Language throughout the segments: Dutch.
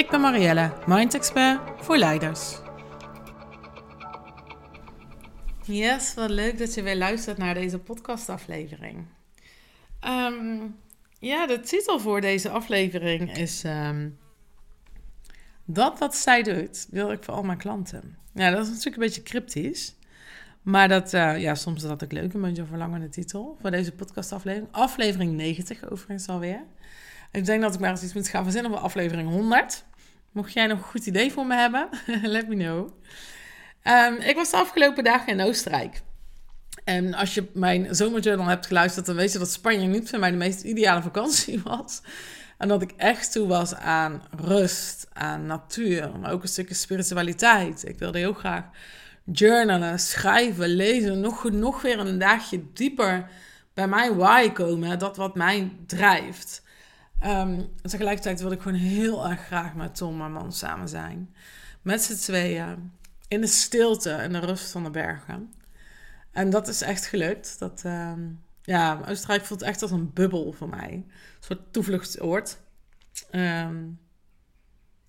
Ik ben Marielle, Mind Expert voor leiders. Yes, wat leuk dat je weer luistert naar deze podcastaflevering. Um, ja, de titel voor deze aflevering is um, Dat wat zij doet, wil ik voor al mijn klanten. Ja, dat is natuurlijk een beetje cryptisch. Maar dat, uh, ja, soms is dat leuk, een beetje een verlangende titel voor deze podcastaflevering. Aflevering 90 overigens alweer. Ik denk dat ik maar eens iets moet gaan verzinnen voor aflevering 100. Mocht jij nog een goed idee voor me hebben, let me know. Um, ik was de afgelopen dagen in Oostenrijk. En als je mijn zomerjournal hebt geluisterd, dan weet je dat Spanje niet voor mij de meest ideale vakantie was. En dat ik echt toe was aan rust, aan natuur, maar ook een stukje spiritualiteit. Ik wilde heel graag journalen, schrijven, lezen, nog, nog weer een dagje dieper bij mijn why komen. Dat wat mij drijft. Um, tegelijkertijd wilde ik gewoon heel erg graag met Tom, mijn man, samen zijn. Met z'n tweeën. In de stilte en de rust van de bergen. En dat is echt gelukt. Dat, um, ja, Oostenrijk voelt echt als een bubbel voor mij. Een soort toevluchtsoord. Um,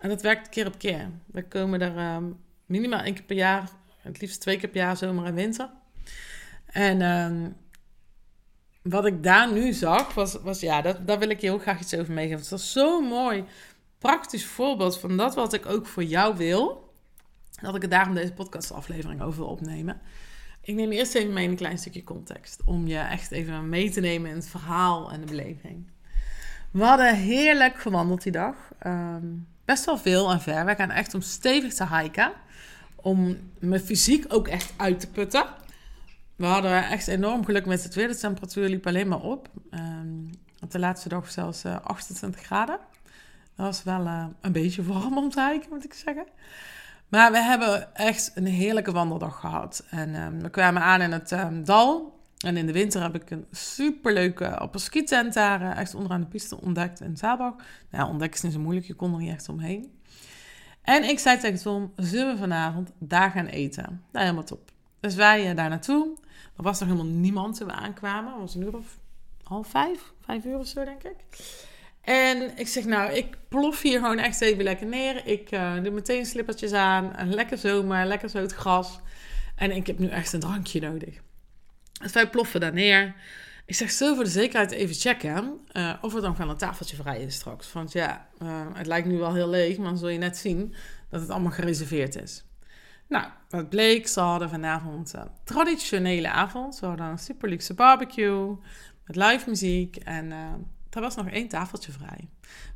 en dat werkt keer op keer. We komen er minimaal één keer per jaar, het liefst twee keer per jaar, zomer en winter. En wat ik daar nu zag, was, was ja, dat, daar wil ik je heel graag iets over meegeven. Het was zo'n mooi, praktisch voorbeeld van dat wat ik ook voor jou wil. Dat ik het daarom deze podcastaflevering over wil opnemen. Ik neem eerst even mee een klein stukje context. Om je echt even mee te nemen in het verhaal en de beleving. We hadden heerlijk gewandeld die dag. Um, best wel veel en ver. We gaan echt om stevig te hiken. Om mijn fysiek ook echt uit te putten. We hadden echt enorm geluk met het weer. De temperatuur liep alleen maar op. Um, op de laatste dag zelfs uh, 28 graden. Dat was wel uh, een beetje warm om te hiken, moet ik zeggen. Maar we hebben echt een heerlijke wandeldag gehad. En um, we kwamen aan in het um, dal. En in de winter heb ik een superleuke appelskietent daar uh, echt onderaan de piste ontdekt in Zaalbach. Nou, ontdekken is niet zo moeilijk, je kon er niet echt omheen. En ik zei tegen Tom, zullen we vanavond daar gaan eten? Nou, helemaal top. Dus wij uh, daar naartoe. Er was nog helemaal niemand toen we aankwamen. Het was een uur of half vijf, vijf uur of zo, denk ik. En ik zeg, nou, ik plof hier gewoon echt even lekker neer. Ik uh, doe meteen slippertjes aan. Een lekker zomer, lekker zo het gras. En ik heb nu echt een drankje nodig. Dus wij ploffen daar neer. Ik zeg, zo voor de zekerheid even checken uh, of er dan gaan een tafeltje vrij is straks. Want ja, het lijkt nu wel heel leeg, maar dan zul je net zien dat het allemaal gereserveerd is. Nou, wat bleek, ze hadden vanavond een traditionele avond. Ze hadden een super luxe barbecue met live muziek en uh, er was nog één tafeltje vrij.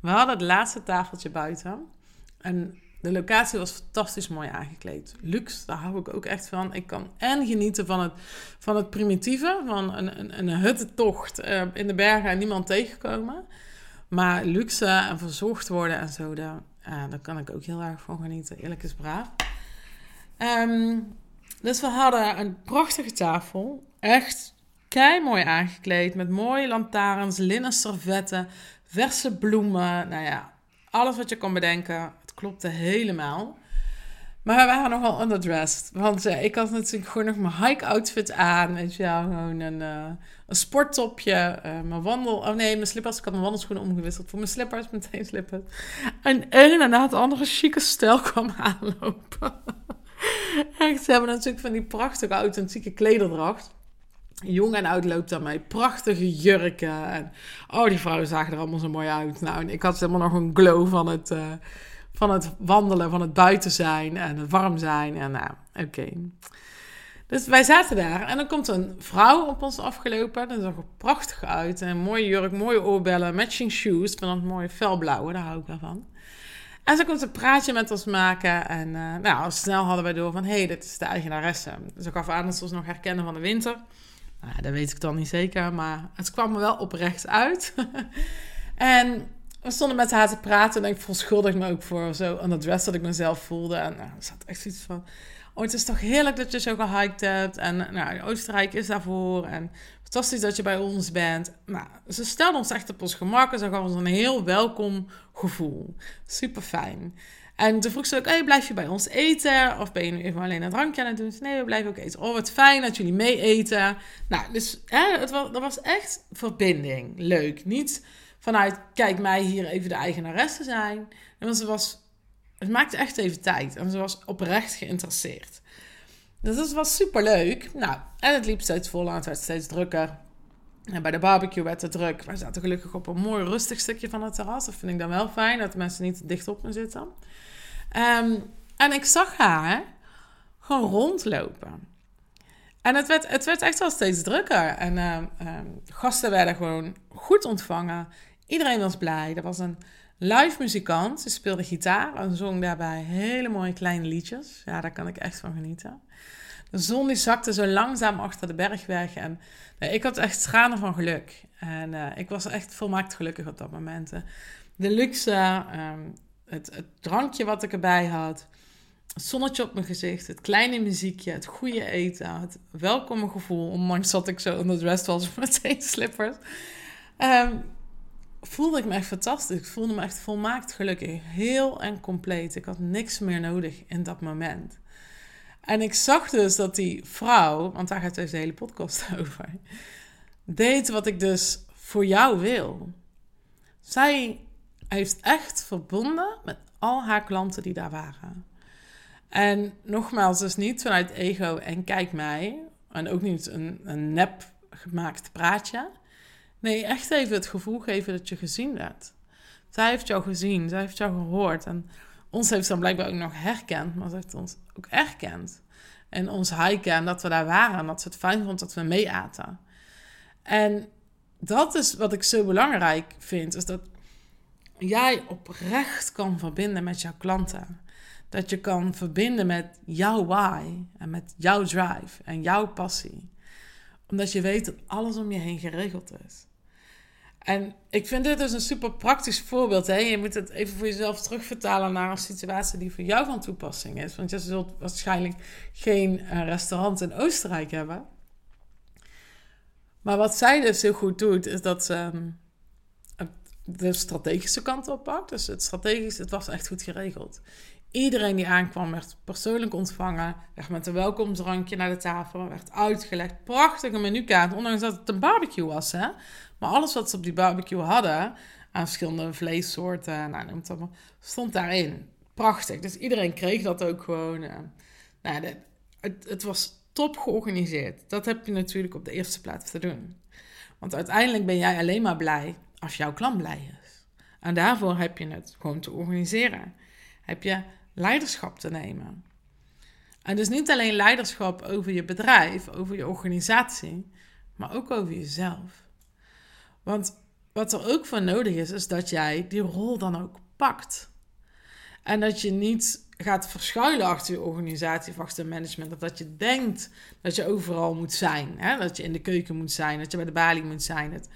We hadden het laatste tafeltje buiten en de locatie was fantastisch mooi aangekleed. Luxe, daar hou ik ook echt van. Ik kan en genieten van het, van het primitieve, van een, een, een huttentocht uh, in de bergen en niemand tegenkomen. Maar luxe en verzorgd worden en zo, daar, uh, daar kan ik ook heel erg van genieten. Eerlijk is braaf. Um, dus we hadden een prachtige tafel. Echt kei mooi aangekleed. Met mooie lantaarns, linnen servetten, verse bloemen. Nou ja, alles wat je kon bedenken. Het klopte helemaal. Maar we waren nogal underdressed. Want ik had natuurlijk gewoon nog mijn hike-outfit aan. Weet je wel, gewoon een, uh, een sporttopje. Uh, mijn wandel... Oh nee, mijn slippers. Ik had mijn wandelschoenen omgewisseld voor mijn slippers. Meteen slippers. En een en na het andere chique stijl kwam aanlopen. Echt, ze hebben natuurlijk van die prachtige authentieke klederdracht. Jong en oud loopt mij. Prachtige jurken. En, oh, die vrouwen zagen er allemaal zo mooi uit. Nou, en ik had helemaal nog een glow van het, uh, van het wandelen, van het buiten zijn en het warm zijn. En nou, oké. Dus wij zaten daar en dan komt een vrouw op ons afgelopen. Dat zag er prachtig uit. Een mooie jurk, mooie oorbellen, matching shoes. Van dat mooie felblauwe, daar hou ik wel van. En ze komt een praatje met ons maken. En uh, nou, snel hadden wij door van... hé, hey, dit is de eigenaresse. Dus ik gaf aan dat ze ons nog herkennen van de winter. Nou, dat weet ik dan niet zeker. Maar het kwam me wel oprecht uit. en we stonden met haar te praten en ik verontschuldigde me ook voor zo aan het dress dat ik mezelf voelde. En nou, er zat echt zoiets van, oh, het is toch heerlijk dat je zo gehiked hebt. En nou, Oostenrijk is daarvoor. En fantastisch dat je bij ons bent. Nou, ze stelden ons echt op ons gemak en ze gaven ons een heel welkom gevoel. Super fijn. En toen vroeg ze ook, blijf je bij ons eten? Of ben je nu even alleen een drankje aan het doen? Nee, we blijven ook eten. Oh, wat fijn dat jullie mee eten. Nou, dus hè, het was, dat was echt verbinding. Leuk. Niet vanuit, kijk mij hier even de eigenaresse zijn. Want ze was, het maakte echt even tijd. En ze was oprecht geïnteresseerd. Dus dat was super leuk. Nou, en het liep steeds vol en het werd steeds drukker. En bij de barbecue werd het druk. We zaten gelukkig op een mooi rustig stukje van het terras. Dat vind ik dan wel fijn, dat mensen niet dicht op me zitten. Um, en ik zag haar gewoon rondlopen. En het werd, het werd echt wel steeds drukker. En uh, gasten werden gewoon goed ontvangen. Iedereen was blij. Er was een live muzikant. Ze speelde gitaar en zong daarbij hele mooie kleine liedjes. Ja, daar kan ik echt van genieten. De zon die zakte zo langzaam achter de berg weg. En nee, ik had echt tranen van geluk. En uh, ik was echt volmaakt gelukkig op dat moment. De luxe, um, het, het, drankje wat ik erbij had. Het zonnetje op mijn gezicht. Het kleine muziekje. Het goede eten. Het welkome gevoel. Ondanks dat ik zo onder rest was met slippers. Um, voelde ik me echt fantastisch. Ik voelde me echt volmaakt gelukkig. Heel en compleet. Ik had niks meer nodig in dat moment. En ik zag dus dat die vrouw, want daar gaat deze hele podcast over, deed wat ik dus voor jou wil. Zij heeft echt verbonden met al haar klanten die daar waren. En nogmaals, dus niet vanuit ego en kijk mij. En ook niet een, een nep gemaakt praatje. Nee, echt even het gevoel geven dat je gezien werd. Zij heeft jou gezien, zij heeft jou gehoord. En ons heeft ze dan blijkbaar ook nog herkend, maar ze heeft ons ook erkend. En ons hiken en dat we daar waren en dat ze het fijn vond dat we mee aten. En dat is wat ik zo belangrijk vind, is dat jij oprecht kan verbinden met jouw klanten. Dat je kan verbinden met jouw why en met jouw drive en jouw passie. Omdat je weet dat alles om je heen geregeld is. En ik vind dit dus een super praktisch voorbeeld. Hè? Je moet het even voor jezelf terugvertalen naar een situatie die voor jou van toepassing is. Want je zult waarschijnlijk geen uh, restaurant in Oostenrijk hebben. Maar wat zij dus heel goed doet, is dat ze um, de strategische kant oppakt. Dus het strategisch, het was echt goed geregeld. Iedereen die aankwam werd persoonlijk ontvangen. Werd met een welkomdrankje naar de tafel. Werd uitgelegd. Prachtige menukaart. Ondanks dat het een barbecue was. Hè? Maar alles wat ze op die barbecue hadden. Aan verschillende vleessoorten. Nou, noem het allemaal. Stond daarin. Prachtig. Dus iedereen kreeg dat ook gewoon. Uh, nou, het, het was top georganiseerd. Dat heb je natuurlijk op de eerste plaats te doen. Want uiteindelijk ben jij alleen maar blij als jouw klant blij is. En daarvoor heb je het gewoon te organiseren. Heb je leiderschap te nemen. En dus niet alleen leiderschap over je bedrijf, over je organisatie, maar ook over jezelf. Want wat er ook voor nodig is, is dat jij die rol dan ook pakt. En dat je niet gaat verschuilen achter je organisatie of achter management. Of dat je denkt dat je overal moet zijn. Hè? Dat je in de keuken moet zijn, dat je bij de balie moet zijn. Dat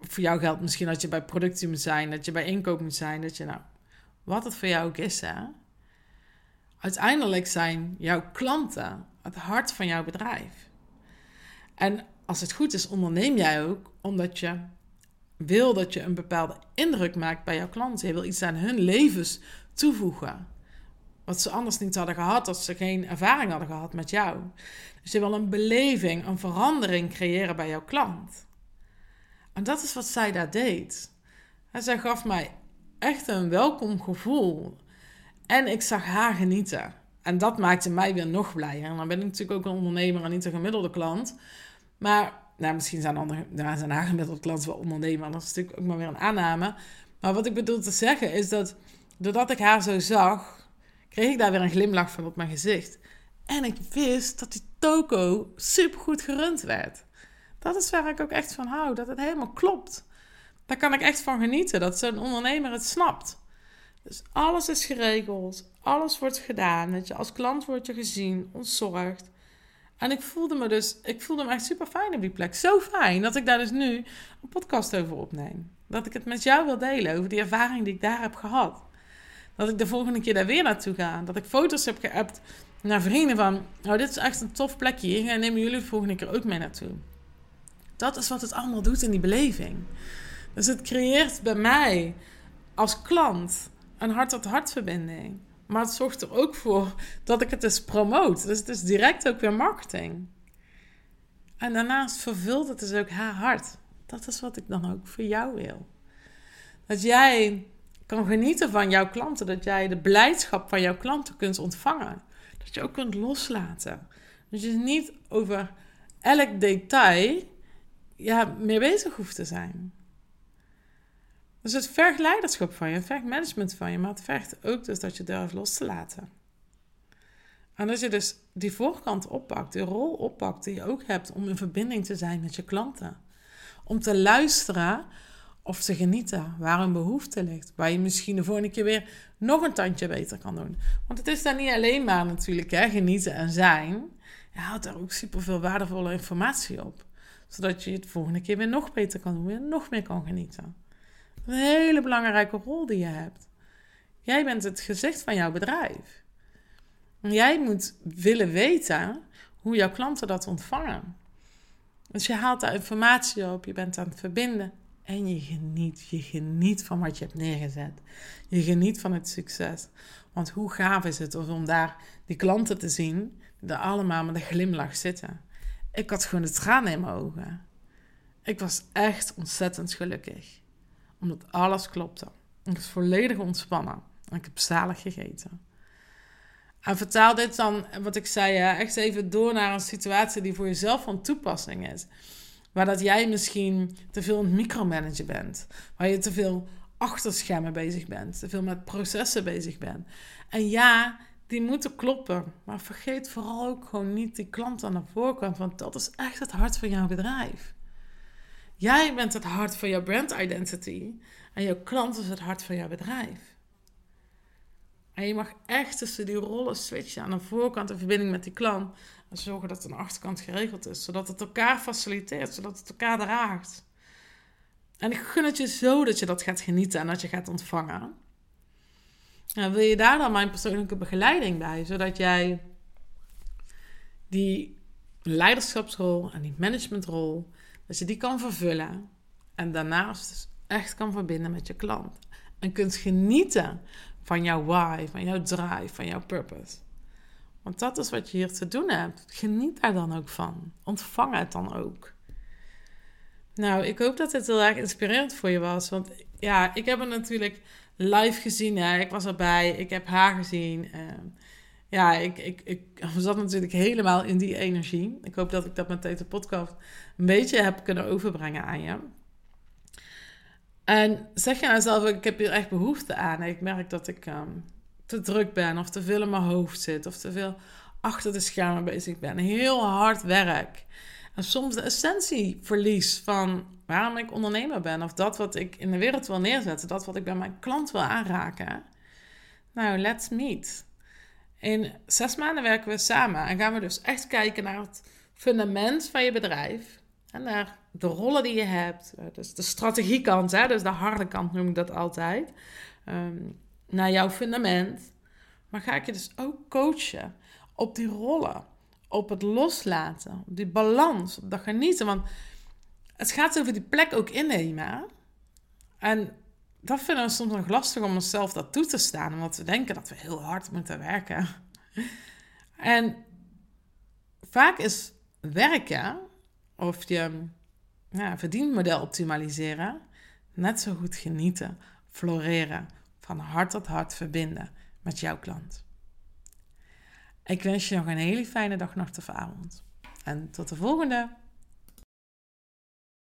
voor jou geldt misschien dat je bij productie moet zijn, dat je bij inkoop moet zijn. Dat je nou, wat het voor jou ook is, hè? Uiteindelijk zijn jouw klanten het hart van jouw bedrijf. En als het goed is, onderneem jij ook omdat je wil dat je een bepaalde indruk maakt bij jouw klanten. Je wil iets aan hun levens toevoegen. Wat ze anders niet hadden gehad als ze geen ervaring hadden gehad met jou. Dus je wil een beleving, een verandering creëren bij jouw klant. En dat is wat zij daar deed. En zij gaf mij echt een welkom gevoel. En ik zag haar genieten. En dat maakte mij weer nog blijer. En dan ben ik natuurlijk ook een ondernemer en niet een gemiddelde klant. Maar nou, misschien zijn, andere, nou, zijn haar gemiddelde klanten wel ondernemer. Dat is natuurlijk ook maar weer een aanname. Maar wat ik bedoel te zeggen is dat doordat ik haar zo zag, kreeg ik daar weer een glimlach van op mijn gezicht. En ik wist dat die toko supergoed gerund werd. Dat is waar ik ook echt van hou, dat het helemaal klopt. Daar kan ik echt van genieten, dat zo'n ondernemer het snapt. Dus alles is geregeld, alles wordt gedaan. Dat je als klant wordt je gezien, ontzorgd. En ik voelde me dus, ik voelde me echt super fijn op die plek. Zo fijn dat ik daar dus nu een podcast over opneem. Dat ik het met jou wil delen over die ervaring die ik daar heb gehad. Dat ik de volgende keer daar weer naartoe ga. Dat ik foto's heb geappt naar vrienden van... Oh, dit is echt een tof plekje. Hier nemen jullie de volgende keer ook mee naartoe. Dat is wat het allemaal doet in die beleving. Dus het creëert bij mij als klant een hart-tot-hart verbinding. Maar het zorgt er ook voor dat ik het dus promoot. Dus het is direct ook weer marketing. En daarnaast vervult het dus ook haar hart. Dat is wat ik dan ook voor jou wil. Dat jij kan genieten van jouw klanten. Dat jij de blijdschap van jouw klanten kunt ontvangen. Dat je ook kunt loslaten. Dat je niet over elk detail ja, mee bezig hoeft te zijn. Dus het vergt leiderschap van je, het vergt management van je, maar het vergt ook dus dat je durft los te laten. En dat je dus die voorkant oppakt, die rol oppakt die je ook hebt om in verbinding te zijn met je klanten. Om te luisteren of te genieten waar een behoefte ligt. Waar je misschien de volgende keer weer nog een tandje beter kan doen. Want het is daar niet alleen maar natuurlijk hè, genieten en zijn. Je haalt daar ook superveel waardevolle informatie op. Zodat je het volgende keer weer nog beter kan doen, weer nog meer kan genieten. Een hele belangrijke rol die je hebt. Jij bent het gezicht van jouw bedrijf. Jij moet willen weten hoe jouw klanten dat ontvangen. Dus je haalt daar informatie op, je bent aan het verbinden en je geniet. Je geniet van wat je hebt neergezet. Je geniet van het succes. Want hoe gaaf is het om daar die klanten te zien die allemaal met een glimlach zitten. Ik had gewoon de tranen in mijn ogen. Ik was echt ontzettend gelukkig. Omdat alles klopte. Ik was volledig ontspannen. En ik heb zalig gegeten. En vertaal dit dan, wat ik zei, echt even door naar een situatie die voor jezelf van toepassing is. Waar dat jij misschien te veel een micromanager bent. Waar je te veel achter schermen bezig bent. Te veel met processen bezig bent. En ja, die moeten kloppen. Maar vergeet vooral ook gewoon niet die klant aan de voorkant. Want dat is echt het hart van jouw bedrijf. Jij bent het hart van jouw brand identity. En jouw klant is het hart van jouw bedrijf. En je mag echt tussen die rollen switchen aan de voorkant in verbinding met die klant. En zorgen dat het de achterkant geregeld is. Zodat het elkaar faciliteert, zodat het elkaar draagt. En ik gun het je zo dat je dat gaat genieten en dat je gaat ontvangen. Nou, wil je daar dan mijn persoonlijke begeleiding bij? Zodat jij die leiderschapsrol en die managementrol, dat je die kan vervullen. En daarnaast echt kan verbinden met je klant. En kunt genieten van jouw why, van jouw drive, van jouw purpose. Want dat is wat je hier te doen hebt. Geniet daar dan ook van. Ontvang het dan ook. Nou, ik hoop dat dit heel erg inspirerend voor je was. Want ja, ik heb het natuurlijk live gezien. Hè. Ik was erbij. Ik heb haar gezien. Uh, ja, ik, ik, ik zat natuurlijk helemaal in die energie. Ik hoop dat ik dat met deze podcast een beetje heb kunnen overbrengen aan je. En zeg je nou zelf, ik heb hier echt behoefte aan. Ik merk dat ik um, te druk ben of te veel in mijn hoofd zit of te veel achter de schermen bezig ben. Heel hard werk. En soms de essentie verlies van waarom ik ondernemer ben of dat wat ik in de wereld wil neerzetten, dat wat ik bij mijn klant wil aanraken. Nou, let's meet. In zes maanden werken we samen en gaan we dus echt kijken naar het fundament van je bedrijf en naar de rollen die je hebt. Eh, dus de strategiekant, hè, dus de harde kant noem ik dat altijd. Um, naar jouw fundament. Maar ga ik je dus ook coachen op die rollen. Op het loslaten. Op die balans. Op dat genieten. Want het gaat over die plek ook innemen. En dat vinden we soms nog lastig om onszelf dat toe te staan. Omdat we denken dat we heel hard moeten werken. En vaak is werken of je ja, verdienmodel optimaliseren, net zo goed genieten, floreren, van hart tot hart verbinden met jouw klant. Ik wens je nog een hele fijne dag, nacht of avond. En tot de volgende!